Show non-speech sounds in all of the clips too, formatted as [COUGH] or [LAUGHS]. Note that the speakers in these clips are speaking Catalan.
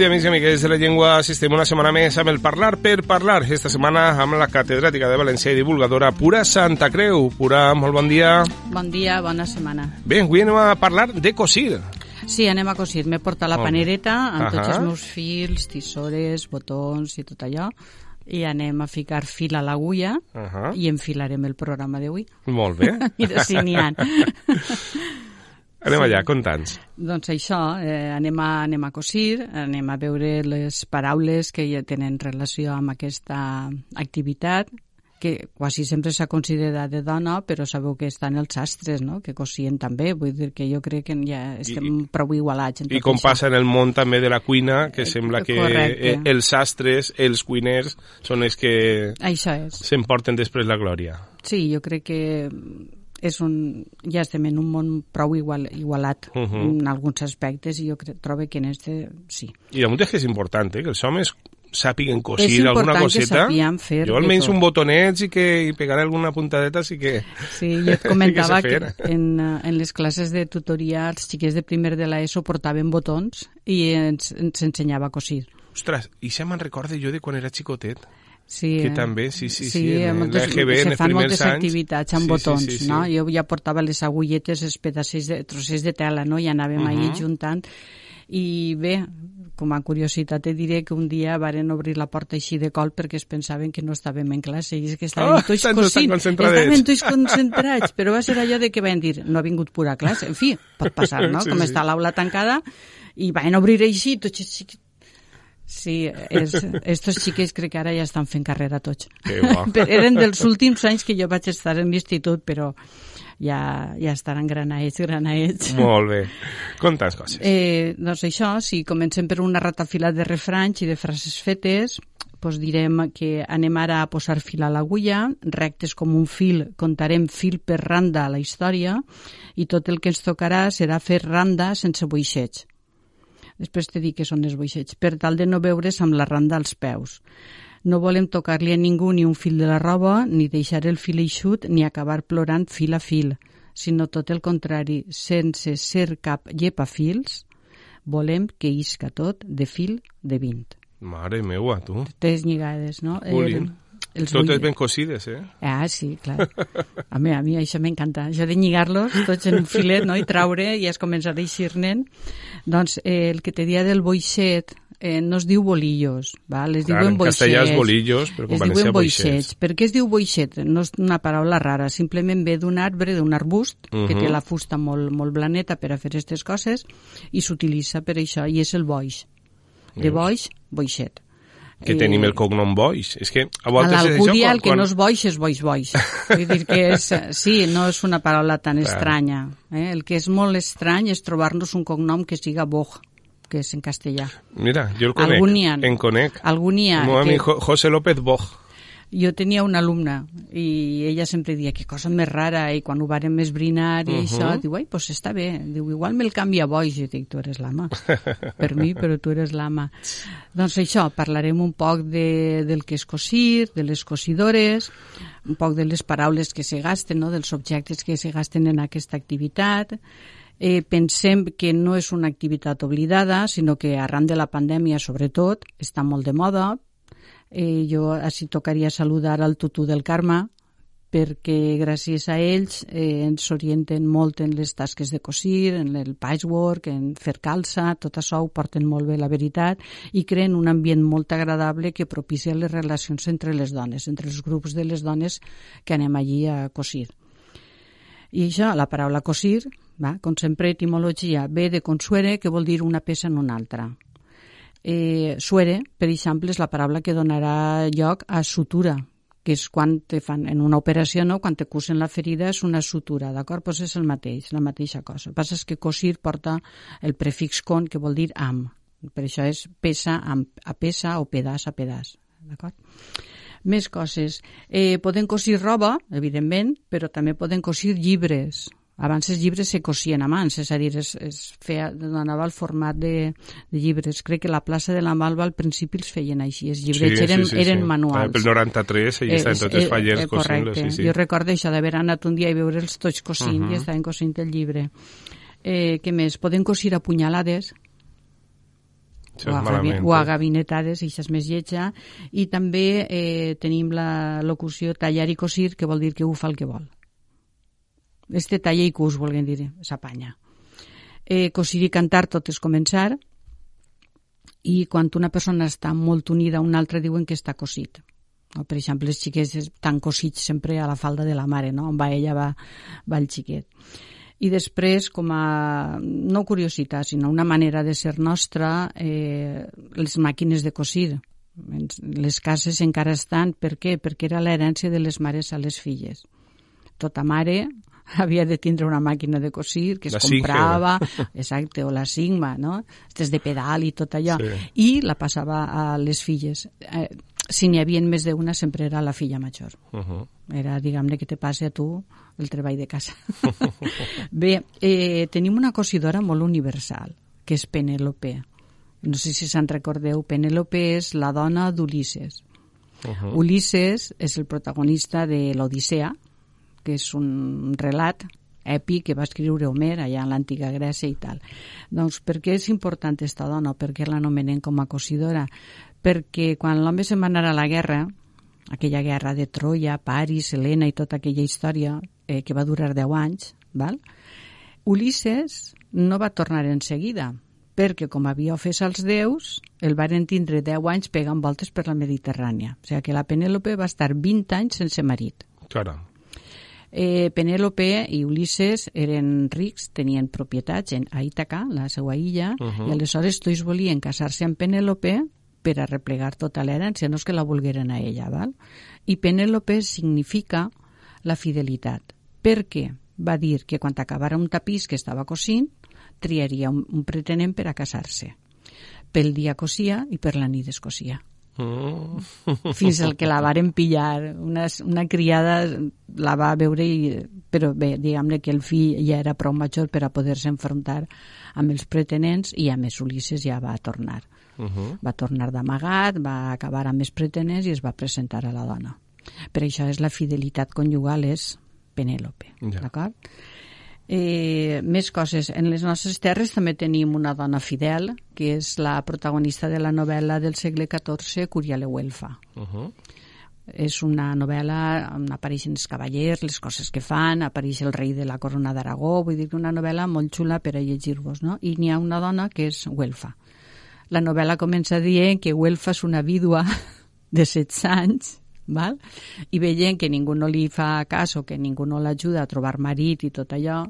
Dia, amics i amigues de la llengua. Assistim una setmana més amb el Parlar per Parlar. Esta setmana amb la catedràtica de València i divulgadora Pura Santa Creu. Pura, molt bon dia. Bon dia, bona setmana. Bé, avui anem a parlar de cosir. Sí, anem a cosir. M'he portat la panereta amb tots Ahà. els meus fils, tisores, botons i tot allò i anem a ficar fil a l'agulla Ahà. i enfilarem el programa d'avui. Molt bé. [LAUGHS] Mira si n'hi ha. [LAUGHS] Anem allà, conta'ns. doncs això, eh, anem, a, anem a cosir, anem a veure les paraules que ja tenen relació amb aquesta activitat, que quasi sempre s'ha considerat de dona, però sabeu que estan els sastres, no?, que cosien també, vull dir que jo crec que ja estem prou igualats I com això. passa en el món també de la cuina, que Eh, sembla que correcte. eh, els sastres, els cuiners, són els que s'emporten després la glòria. Sí, jo crec que és un, ja estem en un món prou igual, igualat Mhm. en alguns aspectes i jo crec, trobo que en este sí. I damunt és que és important, eh, que els homes sàpiguen cosir alguna important que coseta. fer jo almenys un botonet i que i pegar alguna puntadeta sí que... Sí, jo et [LAUGHS] comentava que que, en, en les classes de tutoria els xiquets de primer de l'ESO portaven botons i ens, ens ensenyava a cosir. Ostres, i ja me'n recorde jo de quan era xicotet. Sí, Que eh, també, sí, sí, sí, sí en moltes, l'EGB, en se els fan moltes anys. activitats amb Sí, sí, botons, sí, sí. no? Jo ja portava les agulletes, els pedacers de, trossers de tela, no? I anàvem uh. -huh. ahí juntant. I bé, com a curiositat et diré que un dia varen obrir la porta així de col perquè es pensaven que no estàvem en classe i és que estàvem Ah, tots cosint, estàvem tots concentrats, però va ser allò de que van dir, no ha vingut pura classe, en fi, pot passar, no? Sí, com sí. està l'aula tancada, i van obrir així, tots Sí, és, estos xiquets crec que ara ja estan fent carrera tots. [LAUGHS] Eren dels últims anys que jo vaig estar en l'institut, però ja, ja estaran granaets, granaets. Molt bé. Conta'ns coses. Eh, doncs això, si comencem per una ratafila de refranys i de frases fetes, doncs direm que anem ara a posar fil a l'agulla, rectes com un fil, contarem fil per randa a la història, i tot el que ens tocarà serà fer randa sense boixets. Després te dic què són els boixets, per tal de no veure's amb la randa als peus. No volem tocar-li a ningú ni un fil de la roba, ni deixar el fil eixut, ni acabar plorant fil a fil, sinó tot el contrari, sense ser cap llepafils, volem que isca tot de fil de vint. Mare meua, tu. Tres lligades, no? Jolín. Els Totes bull- ben cosides, eh? Ah, sí, clar. A mi, a mi això m'encanta. Això de lligar-los tots en un filet no? i traure i es comença a eixir-nen. Doncs eh, el que te dia del boixet eh, no es diu bolillos, va? les Clar, diuen en boixets. castellà és bolillos, però es diuen boixets. boixets. Per què es diu boixet? No és una paraula rara, simplement ve d'un arbre, d'un arbust, que Mhm. té la fusta molt, molt blaneta per a fer aquestes coses, i s'utilitza per això, i és el boix. De boix, boixet. Que Eh, tenim el cognom Boix. És que a a voltes és això... quan- el que quan- no és boix és boix boix. Vull dir que és, sí, no és una paraula tan Clar. estranya. Eh? El que és molt estrany és trobar-nos un cognom que siga Boj, que és en castellà. Mira, jo el conec. Algun n'hi ha. En conec. Algun n'hi ha El meu que- amic Jo- José López Boj. Jo tenia una alumna i ella sempre dia que cosa més rara i quan ho vàrem esbrinar i Mhm. això, diu, ai, pues està bé. Diu, igual me'l canvia a boix. Jo dic, tu eres l'ama. [LAUGHS] per mi, però tu eres l'ama. Doncs això, parlarem un poc de, del que és cosir, de les cosidores, un poc de les paraules que se gasten, no? dels objectes que se gasten en aquesta activitat. Eh, pensem que no és una activitat oblidada, sinó que arran de la pandèmia, sobretot, està molt de moda, Eh, jo així tocaria saludar al tutú del Carme perquè gràcies a ells eh, ens orienten molt en les tasques de cosir, en el patchwork, en fer calça, tot això ho porten molt bé, la veritat, i creen un ambient molt agradable que propicia les relacions entre les dones, entre els grups de les dones que anem allí a cosir. I això, la paraula cosir, va, com sempre, etimologia, ve de consuere, que vol dir una peça en una altra. Eh, suere, per exemple, és la paraula que donarà lloc a sutura, que és quan te fan en una operació, no? quan te cusen la ferida és una sutura, d'acord? Pues és el mateix, la mateixa cosa. El que passa és que cosir porta el prefix con, que vol dir amb. Per això és peça amb, a peça o pedaç a pedaç, d'acord? Més coses. Eh, poden cosir roba, evidentment, però també poden cosir llibres. Abans els llibres se cosien a mans, és a dir, es, es feia, donava el format de, de llibres. Crec que la plaça de la Malva al principi els feien així, els llibrets eren, eren manuals. Ah, pel 93 i estaven tots els fallers cosint-los. Correcte, Sí, sí. jo recordo això d'haver anat un dia i veure'ls tots cosint uh -huh. i estaven cosint el llibre. Eh, què més? Poden cosir apunyalades, o, a, malament, o a eh? gabinetades, això és més lletja, i també eh, tenim la locució tallar i cosir, que vol dir que ho fa el que vol. Este talla i cus, volguem dir, s'apanya. Eh, cosir i cantar tot és començar, i quan una persona està molt unida a una altra diuen que està cosit. No? Per exemple, els xiquets estan cosits sempre a la falda de la mare, no? on va ella va, va el xiquet. I després, com a, no curiositat, sinó una manera de ser nostra, eh, les màquines de cosir. Les cases encara estan, per què? Perquè era l'herència de les mares a les filles. Tota mare [LAUGHS] havia de tindre una màquina de cosir que es La comprava, [LAUGHS] exacte, o la Sigma, no? Estes de pedal i tot allò. Sí. I la passava a les filles. Eh, si n'hi havia més d'una, sempre era la filla major. Uh -huh. Era, diguem-ne, que te passe a tu el treball de casa. [LAUGHS] Bé, eh, tenim una cosidora molt universal, que és Penélope. No sé si se'n recordeu, Penélope és la dona d'Ulisses. Uh -huh. Ulisses és el protagonista de l'Odissea, que és un relat èpic que va escriure Homer allà en l'antiga Grècia i tal. Doncs per què és important esta dona? Per què l'anomenen com a cosidora? Perquè quan l'home se'n va anar a la guerra, aquella guerra de Troia, Paris, Helena i tota aquella història eh, que va durar 10 anys, val? Ulisses no va tornar en seguida, perquè com havia ofès als déus, el varen tindre 10 anys pegant voltes per la Mediterrània. O sigui que la Penèlope va estar 20 anys sense marit. Caram. Eh, Penèlope i Ulisses eren rics, tenien propietats en, a Ítaca, la seva illa, uh -huh. i aleshores tots volien casar-se amb Penèlope per a replegar tota l'herència, no és que la volgueren a ella, val? I Penèlope significa la fidelitat. Per què? Va dir que quan acabara un tapís que estava cosint, triaria un, un pretenent per a casar-se. Pel dia cosia i per la nit es cosia Mm. fins al que la varen pillar. Una, una criada la va veure, i, però bé, diguem-ne que el fill ja era prou major per a poder-se enfrontar amb els pretenents i a més Ulisses ja va tornar. Uh -huh. Va tornar d'amagat, va acabar amb els pretenents i es va presentar a la dona. Per això és la fidelitat conjugal, és Penèlope, Ja. d'acord? Eh, més coses. En les nostres terres també tenim una dona fidel, que és la protagonista de la novel·la del segle XIV, Curiale Huelfa. Uh -huh. És una novel·la on apareixen els cavallers, les coses que fan, apareix el rei de la corona d'Aragó, vull dir que una novel·la molt xula per a llegir-vos, no? I n'hi ha una dona que és Huelfa. La novel·la comença dient que Huelfa és una vídua [LAUGHS] de 16 anys, val? i veient que ningú no li fa cas o que ningú no l'ajuda a trobar marit i tot allò,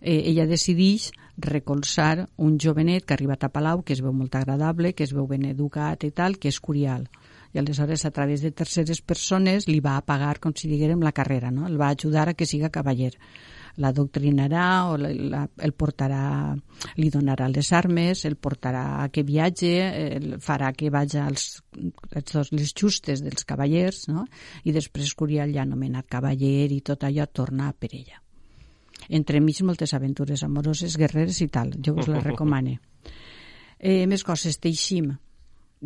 eh, ella decideix recolzar un jovenet que ha arribat a Palau, que es veu molt agradable, que es veu ben educat i tal, que és Curial. I aleshores, a través de terceres persones, li va pagar, com si diguérem, la carrera, no? El va ajudar a que siga cavaller. L'adoctrinarà o la, la, el portarà, li donarà les armes, el portarà a que viatge, el farà que vagi als, als les justes dels cavallers, no? I després Curial, ja anomenat cavaller i tot allò, torna per ella entremig moltes aventures amoroses, guerreres i tal. Jo us les [LAUGHS] recomane. Eh, més coses, Teixim.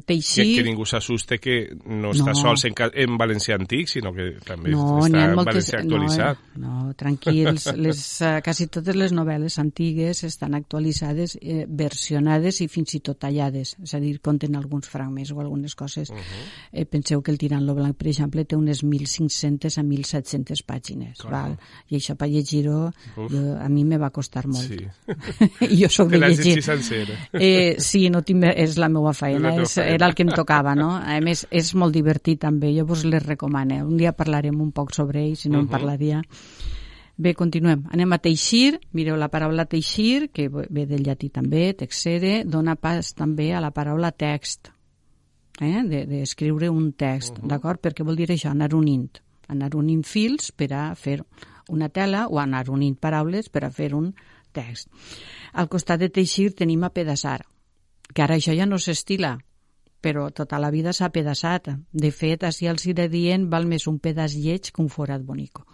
Que, Teixir... que ningú s'assuste que no està No. sols en, en valencià antic, sinó que també No, està en moltes... valencià actualitzat. No, no, tranquils. [LAUGHS] Les, uh, quasi totes les novel·les antigues estan actualitzades, eh, versionades i fins i tot tallades. És a dir, conten alguns fragments o algunes coses. Uh -huh. eh, penseu que el Tirant lo Blanc, per exemple, té unes 1.500 a 1.700 pàgines. Caram. Val? I això per llegir-ho a mi me va costar molt. Sí. [LAUGHS] Jo sóc de llegir. Eh, sí, no tinc, és la meva feina, la és, feina. Era el que em tocava, no? A més, és molt divertit també, jo vos les recomano. Un dia parlarem un poc sobre ell, si no uh -huh. en parlaria. Bé, continuem. Anem a teixir. Mireu la paraula teixir, que ve del llatí també, texere, dona pas també a la paraula text, eh? d'escriure de, un text, uh -huh. d'acord? Perquè vol dir això, anar unint. Anar unint fils per a fer una tela o anar unint paraules per a fer un text. Al costat de teixir tenim a pedaçar, que ara això ja no s'estila, però tota la vida s'ha pedaçat. De fet, així els iré dient, val més un pedaç lleig que un forat bonico.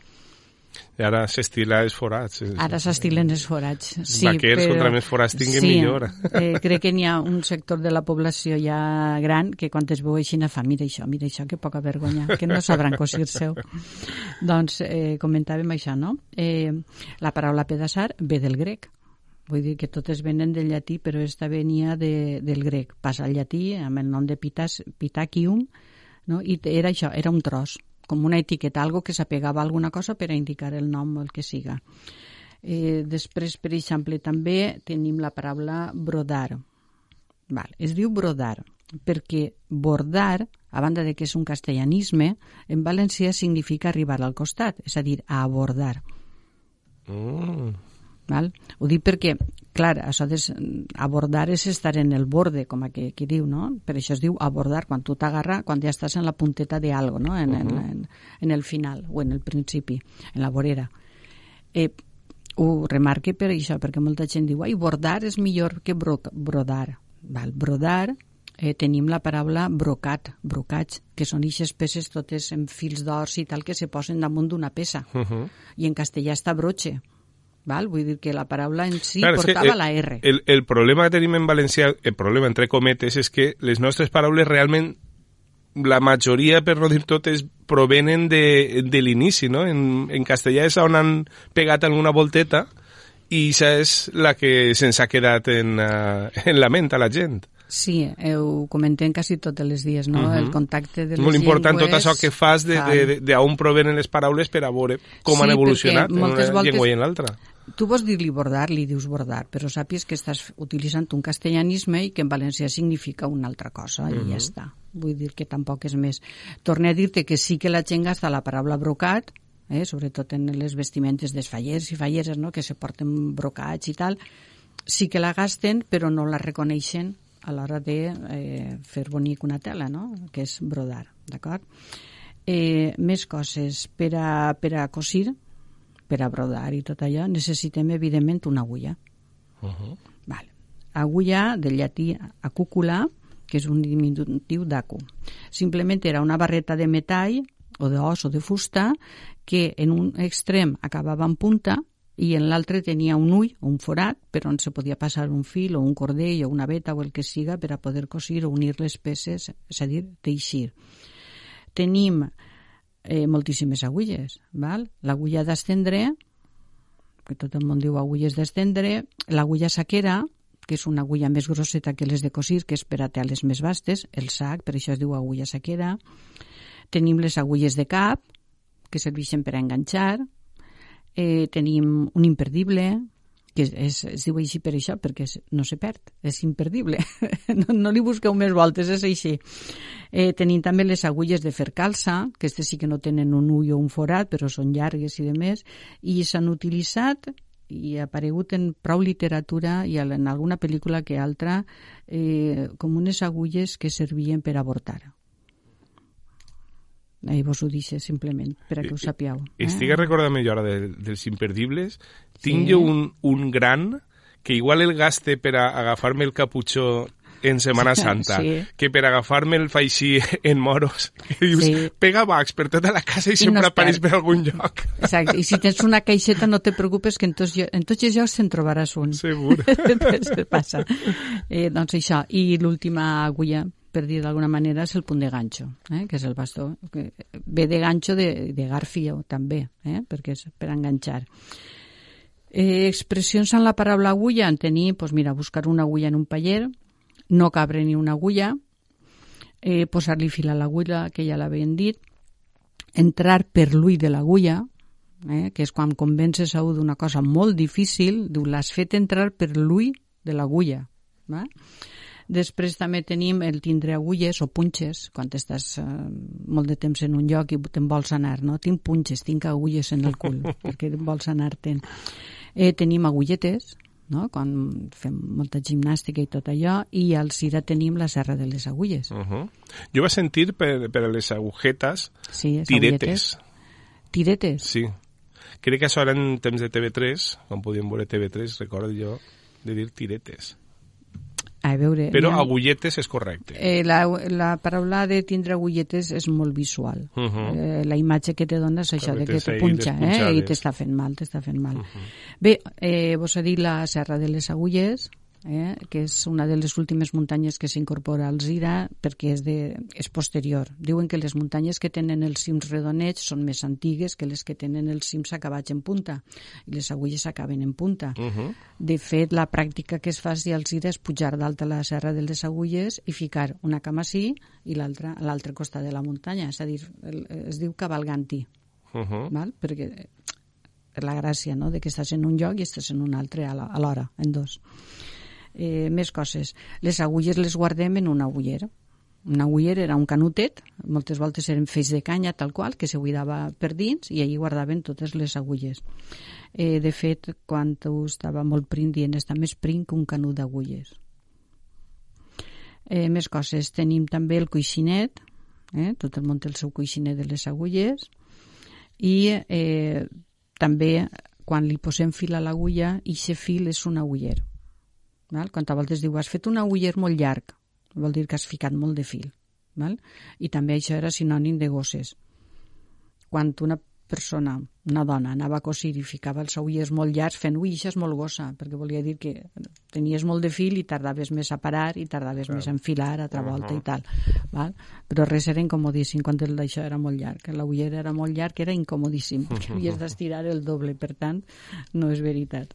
I ara s'estila els forats. Ara s'estilen els forats. Sí, Vaquers, però... contra més forats tinguen, sí, millor. Eh, crec que n'hi ha un sector de la població ja gran que quan es veu així fa, mira això, mira això, que poca vergonya, que no sabran cosir-se. doncs eh, comentàvem això, no? Eh, la paraula pedaçar ve del grec. Vull dir que totes venen del llatí, però esta venia de, del grec. Passa al llatí amb el nom de pitas, pitacium, no? i era això, era un tros, com una etiqueta, algo que s'apegava a alguna cosa per a indicar el nom el que siga. Eh, després, per exemple, també tenim la paraula brodar. Val. Es diu brodar perquè bordar, a banda de que és un castellanisme, en valencià significa arribar al costat, és a dir, a abordar. Mm. Val? Ho dic perquè, clar, això de abordar és estar en el borde, com aquí, aquí diu, no? Per això es diu abordar, quan tu t'agarra, quan ja estàs en la punteta de algo, no? En, uh -huh. en, en, en el final, o en el principi, en la vorera. Eh, ho remarque per això, perquè molta gent diu, ai, bordar és millor que bro brodar. Val? Brodar eh, tenim la paraula brocat, brocats, que són eixes peces totes en fils d'ors i tal que se posen damunt d'una peça. Uh -huh. I en castellà està broche. Val? Vull dir que la paraula en si claro, portava el, la R. El, el problema que tenim en valencià, el problema entre cometes, és que les nostres paraules realment la majoria, per no dir totes, provenen de, de l'inici, no? En, en castellà és on han pegat alguna volteta i això és la que se'ns ha quedat en, uh, en la ment a la gent. Sí, ho comentem quasi tots els dies, no? Uh -huh. El contacte de les Molt important llengües... tot això que fas d'on provenen les paraules per a veure com sí, han evolucionat en una llengua i en l'altra. Tu vols dir-li bordar, li dius bordar, però sàpies que estàs utilitzant un castellanisme i que en valencià significa una altra cosa, uh -huh. i ja està. Vull dir que tampoc és més. Torne a dir-te que sí que la gent gasta la paraula brocat, eh, sobretot en les vestimentes dels fallers i falleres, no?, que se porten brocats i tal, sí que la gasten, però no la reconeixen a l'hora de eh, fer bonic una tela, no? que és brodar, d'acord? Eh, més coses. Per a, per a cosir, per a brodar i tot allò, necessitem, evidentment, una agulla. Uh -huh. vale. Agulla, del llatí acúcula, que és un diminutiu d'acu. Simplement era una barreta de metall o d'os o de fusta que en un extrem acabava en punta i en l'altre tenia un ull o un forat per on se podia passar un fil o un cordell o una veta o el que siga per a poder cosir o unir les peces, és a dir, teixir. Tenim eh, moltíssimes agulles, val? l'agulla d'estendre, que tot el món diu agulles d'estendre, l'agulla saquera, que és una agulla més grosseta que les de cosir, que és per a teles més vastes, el sac, per això es diu agulla saquera. Tenim les agulles de cap, que serveixen per a enganxar. Eh, tenim un imperdible, que es, es, diu així per això, perquè es, no se perd, és imperdible. [LAUGHS] no, no li busqueu més voltes, és així. Eh, tenim també les agulles de fer calça, que aquestes sí que no tenen un ull o un forat, però són llargues i de més, i s'han utilitzat i ha aparegut en prou literatura i en alguna pel·lícula que altra eh, com unes agulles que servien per avortar. I vos ho dixe simplement, per a que ho sapieu. Eh? Estic recordant jo ara de, dels imperdibles. Tinc sí. jo un, un gran que igual el gaste per a agafar-me el caputxó en Setmana [LAUGHS] Santa, sí. que per agafar-me el faixí en moros, que dius, sí. pega bacs per tota la casa i, I sempre no apareix per algun lloc. Exacte, i si tens una caixeta no te preocupes que en tots, en tots els llocs te'n trobaràs un. Segur. [LAUGHS] passa. Eh, doncs això, i l'última agulla per dir d'alguna manera, és el punt de ganxo, eh? que és el bastó. Que ve de ganxo de, de garfio, també, eh? perquè és per enganxar. Eh, expressions en la paraula agulla en tenir, doncs mira, buscar una agulla en un paller, no cabre ni una agulla, eh, posar-li fil a l'agulla, que ja l'havien dit, entrar per l'ull de l'agulla, eh, que és quan convences a un d'una cosa molt difícil, diu, l'has fet entrar per l'ull de l'agulla. Eh? Després també tenim el tindre agulles o punxes, quan estàs eh, molt de temps en un lloc i te'n vols anar, no? Tinc punxes, tinc agulles en el cul, [LAUGHS] perquè vols anar-te'n. Eh, tenim agulletes, no? quan fem molta gimnàstica i tot allò, i al Cira tenim la serra de les agulles. Uh -huh. Jo vaig sentir per, per les agujetes sí, tiretes. Agulletes. Tiretes? Sí. Crec que això era en temps de TV3, quan podíem veure TV3, recordo jo, de dir tiretes. A veure... Però ha... agulletes és correcte. Eh, la, la paraula de tindre agulletes és molt visual. Uh -huh. eh, la imatge que te dona és això, de que te punxa, eh? I t'està fent mal, t'està fent mal. Uh -huh. Bé, eh, vos ha dit la serra de les agulles, eh, que és una de les últimes muntanyes que s'incorpora al Zira perquè és, de, és posterior. Diuen que les muntanyes que tenen els cims redonets són més antigues que les que tenen els cims acabats en punta i les agulles acaben en punta. Uh -huh. De fet, la pràctica que es fa al Zira és pujar dalt a la serra de les agulles i ficar una cama sí i l'altra a l'altre costat de la muntanya, és a dir, es diu cavalganti. Uh -huh. val? perquè és la gràcia no? de que estàs en un lloc i estàs en un altre a l'hora, en dos eh, més coses. Les agulles les guardem en una agullera. Una agullera era un canutet, moltes voltes eren feix de canya, tal qual, que se buidava per dins i allí guardaven totes les agulles. Eh, de fet, quan estava molt prim, dient està més prim que un canut d'agulles. Eh, més coses. Tenim també el coixinet, eh? tot el món té el seu coixinet de les agulles, i eh, també quan li posem fil a l'agulla, i fil és un aguller. Val? Quan a voltes diu, has fet un aguller molt llarg, vol dir que has ficat molt de fil. Val? I també això era sinònim de gosses. Quan una persona, una dona, anava a cosir i ficava els agullers molt llargs fent, ui, això és molt gossa, perquè volia dir que tenies molt de fil i tardaves més a parar i tardaves Clar. més a enfilar, a altra volta uh -huh. i tal. Val? Però res era incomodíssim quan d'això era molt llarg. L'aguller era molt llarg, era incomodíssim, [LAUGHS] perquè havies d'estirar el doble, per tant, no és veritat.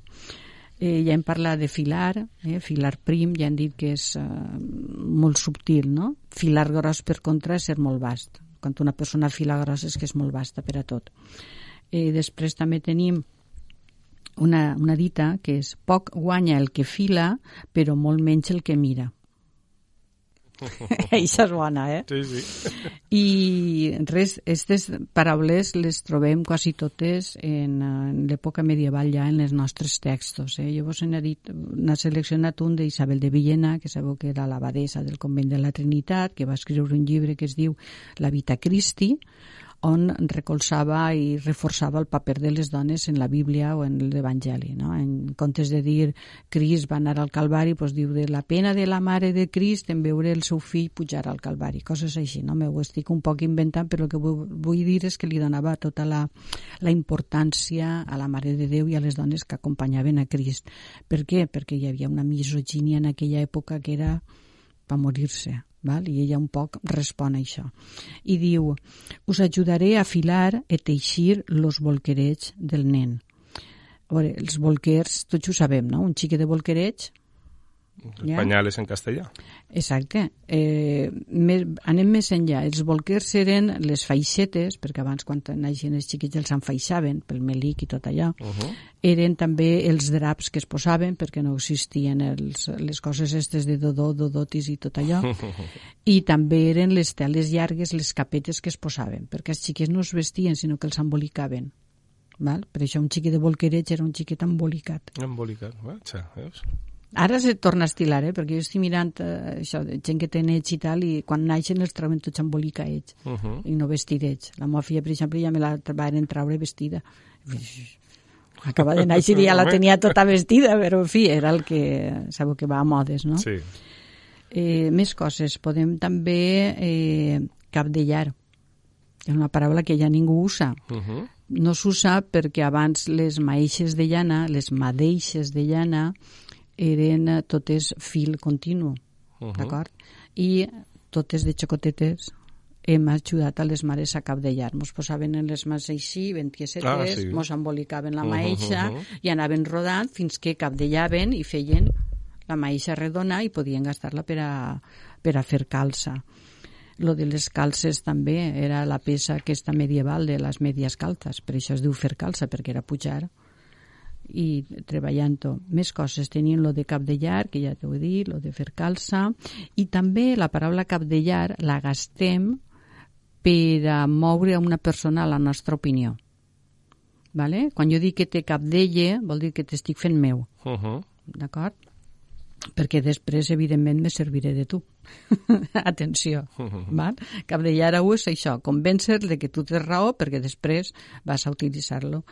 Eh, ja hem parlat de filar, eh, filar prim, ja hem dit que és eh, molt subtil, no? Filar gros, per contra, és ser molt vast. Quan una persona fila gros és que és molt vasta per a tot. Eh, després també tenim una, una dita que és poc guanya el que fila, però molt menys el que mira. [LAUGHS] Això és bona, eh? Sí, sí. [LAUGHS] I res, aquestes paraules les trobem quasi totes en, en l'època medieval ja en els nostres textos. Eh? Jo vos he dit, n'ha seleccionat un d'Isabel de Villena, que sabeu que era l'abadesa del convent de la Trinitat, que va escriure un llibre que es diu La Vita Christi, on recolzava i reforçava el paper de les dones en la Bíblia o en l'Evangeli. No? En comptes de dir Crist va anar al Calvari, doncs diu de la pena de la mare de Crist en veure el seu fill pujar al Calvari, coses així. No? M'ho estic un poc inventant, però el que vull, dir és que li donava tota la, la importància a la Mare de Déu i a les dones que acompanyaven a Crist. Per què? Perquè hi havia una misogínia en aquella època que era per morir-se val? i ella un poc respon a això. I diu, us ajudaré a filar i teixir los bolquerets del nen. A veure, els bolquers, tots ho sabem, no? Un xique de ja? Pañales en castellà. Exacte. Eh, més, anem més enllà. Els bolquers eren les faixetes, perquè abans quan naixien els xiquits els enfaixaven pel melic i tot allò. Uh -huh. Eren també els draps que es posaven, perquè no existien els, les coses estes de dodó, dodotis i tot allò. [LAUGHS] I també eren les teles llargues, les capetes que es posaven, perquè els xiquets no es vestien, sinó que els embolicaven. Val? Per això un xiquet de bolquereig era un xiquet embolicat. Embolicat, veus? Ara se torna a estilar, eh? perquè jo estic mirant eh, això, gent que té nets i tal, i quan naixen els troben tots embolicaets uh -huh. i no vestidets. La meva filla, per exemple, ja me la van traure vestida. Acaba de néixer i ja la tenia tota vestida, però en fi, era el que, sabeu que va a modes, no? Sí. Eh, més coses. Podem també eh, cap de llar. És una paraula que ja ningú usa. Uh -huh. No s'usa perquè abans les maeixes de llana, les madeixes de llana, eren eh, totes fil continu, uh -huh. d'acord? I totes de xocotetes hem ajudat a les mares a cap de llar. Mos posaven en les mans així, ben tiesetes, ah, sí. mos embolicaven la maeixa uh -huh, uh -huh. i anaven rodant fins que cap de llaven i feien la maeixa redona i podien gastar-la per a, per a fer calça. Lo de les calces també era la peça aquesta medieval de les medies calces, per això es diu fer calça, perquè era pujar i treballant-ho. Més coses, tenien lo de cap de llar, que ja t'ho he dit, lo de fer calça, i també la paraula cap de llar la gastem per a moure a una persona a la nostra opinió. Vale? Quan jo dic que té cap d'ella, vol dir que t'estic fent meu. Uh -huh. D'acord? Perquè després, evidentment, me serviré de tu. [LAUGHS] Atenció. [LAUGHS] Val? Cap de llar és això, convèncer de que tu tens raó perquè després vas a utilitzar-lo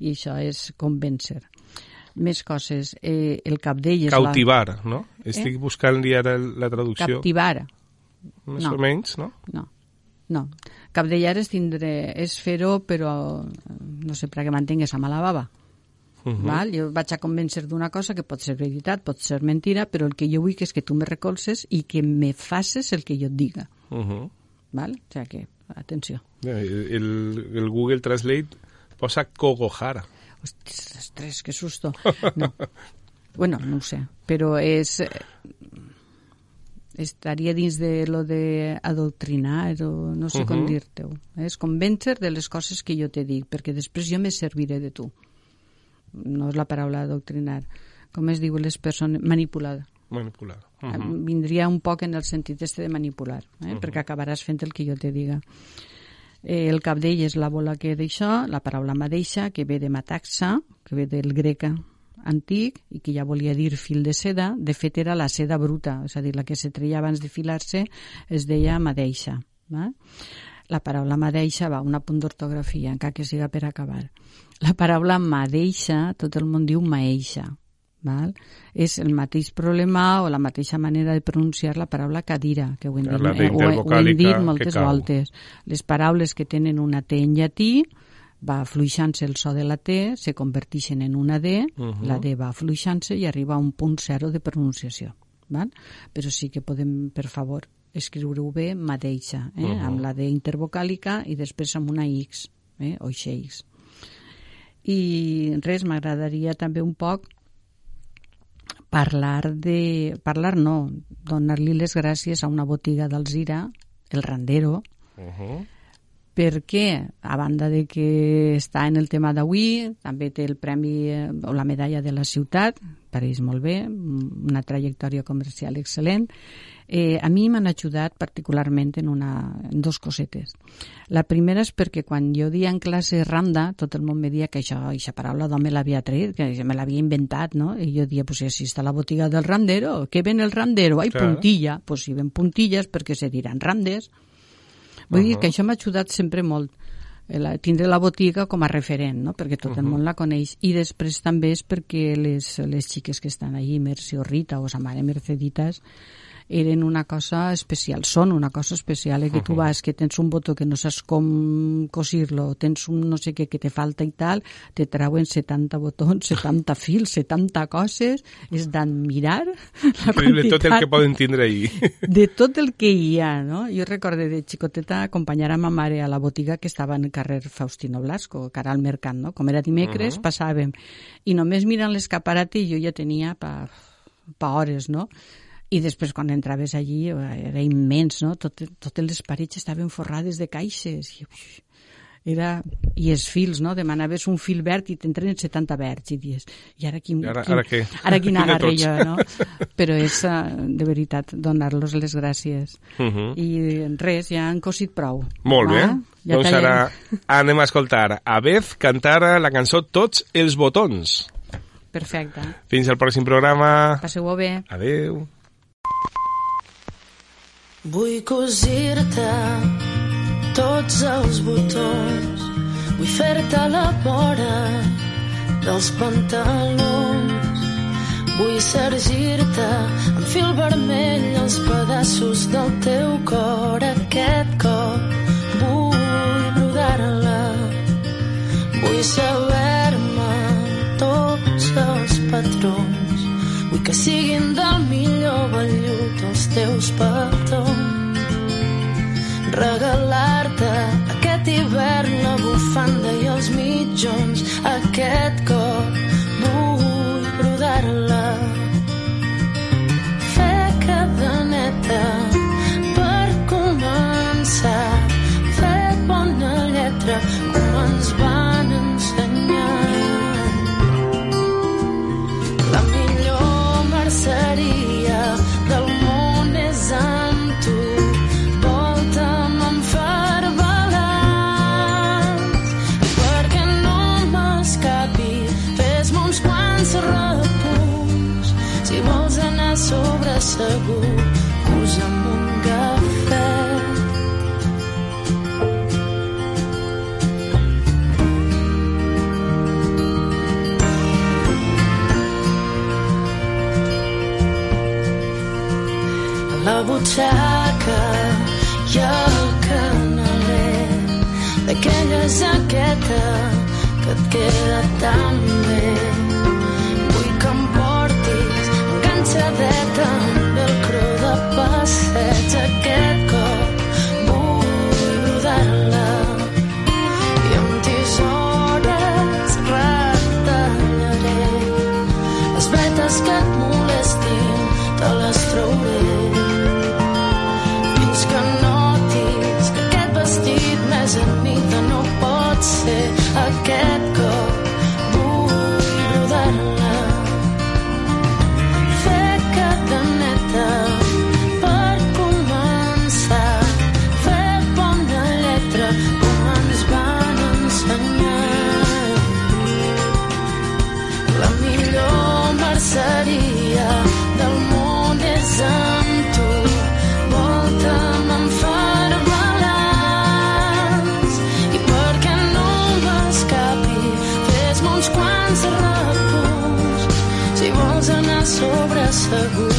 i això és convèncer. Més coses. Eh, el capdell és Cautivar, la... no? Estic eh? buscant-li ara la traducció. Captivar. Més no. o menys, no? No. No. Capdellar és tindre... és fer-ho, però no sé per què mantingues amb la baba. Uh -huh. val? Jo vaig a convèncer d'una cosa que pot ser veritat, pot ser mentira, però el que jo vull és que tu me recolzes i que me faces el que jo et diga. Uh -huh. val? O sigui que, atenció. El, el Google Translate posa Kogohara. Ostres, que susto. No. [LAUGHS] bueno, no ho sé, però és estaria dins de lo de adoctrinar o no sé uh -huh. com dir-te-ho. És convèncer de les coses que jo te dic, perquè després jo me serviré de tu. No és la paraula adoctrinar. Com es diu les persones? Manipular. Manipular. Uh -huh. Vindria un poc en el sentit este de manipular, eh? uh -huh. perquè acabaràs fent el que jo te diga. Eh, el cap d'ell és la bola que d'això, la paraula madeixa, que ve de mataxa, que ve del grec antic i que ja volia dir fil de seda, de fet era la seda bruta, és a dir, la que se treia abans de filar-se es deia madeixa. Va? La paraula madeixa va, un punt d'ortografia, encara que siga per acabar. La paraula madeixa, tot el món diu maeixa. Val? És el mateix problema o la mateixa manera de pronunciar la paraula cadira, que ho hem dit, eh, ho, ho hem dit moltes voltes. Les paraules que tenen una T en llatí, va afluixant-se el so de la T, se converteixen en una D, uh -huh. la D va afluixant-se i arriba a un punt zero de pronunciació. Val? Però sí que podem, per favor, escriure-ho bé mateixa, eh? uh -huh. amb la D intervocàlica i després amb una X, eh? o X. I res, m'agradaria també un poc parlar de... parlar no, donar-li les gràcies a una botiga d'Alzira, el Randero, uh -huh perquè, a banda de que està en el tema d'avui, també té el premi eh, o la medalla de la ciutat, pareix molt bé, una trajectòria comercial excel·lent. Eh, a mi m'han ajudat particularment en, una, en dos cosetes. La primera és perquè quan jo dia en classe randa, tot el món me dia que això, aquesta paraula d'home l'havia tret, que me l'havia inventat, no? I jo dia, pues si està la botiga del randero, què ven el randero? Ai, claro. puntilla. Pues si ven puntilles perquè se diran randes. Vull uh -huh. dir que això m'ha ajudat sempre molt la, tindre la botiga com a referent, no? perquè tot uh -huh. el món la coneix. I després també és perquè les, les xiques que estan allí, Mercy o Rita o sa mare Merceditas, eren una cosa especial, són una cosa especial, eh, que tu vas, que tens un botó que no saps com cosir-lo, tens un no sé què que te falta i tal, te trauen 70 botons, [LAUGHS] 70 fils, 70 coses, és d'admirar la quantitat... tot el que poden tindre ahí. [LAUGHS] De tot el que hi ha, no? Jo recorde de xicoteta acompanyar a ma mare a la botiga que estava en el carrer Faustino Blasco, cara al mercat, no? Com era dimecres, uh -huh. passàvem. I només mirant l'escaparate jo ja tenia pa, pa hores, no? I després, quan entraves allí, era immens, no? Tot, totes les parets estaven forrades de caixes. I, era, I els fils, no? Demanaves un fil verd i t'entren 70 verds i dius, i ara quin, I ara, quin, ara què? Ara quin agarre jo, no? Però és, eh, de veritat, donar-los les gràcies. Uh -huh. I res, ja han cosit prou. Molt va? bé. Ja doncs tallem. ara anem a escoltar a Beth cantar la cançó Tots els botons. Perfecte. Fins al pròxim programa. Passeu-ho bé. Adeu. Vull cosir-te tots els botons, vull fer-te la vora dels pantalons, vull sergir-te amb fil vermell els pedaços del teu cor. Aquest cop. Vull brodar-la, vull saber-me tots els patrons que siguin del millor vellut els teus petons. Regalar-te aquest hivern la bufanda i els mitjons. Aquest cop aquella jaqueta que et queda tan bé. Vull que em portis enganxadeta amb her who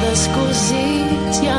The cosas ya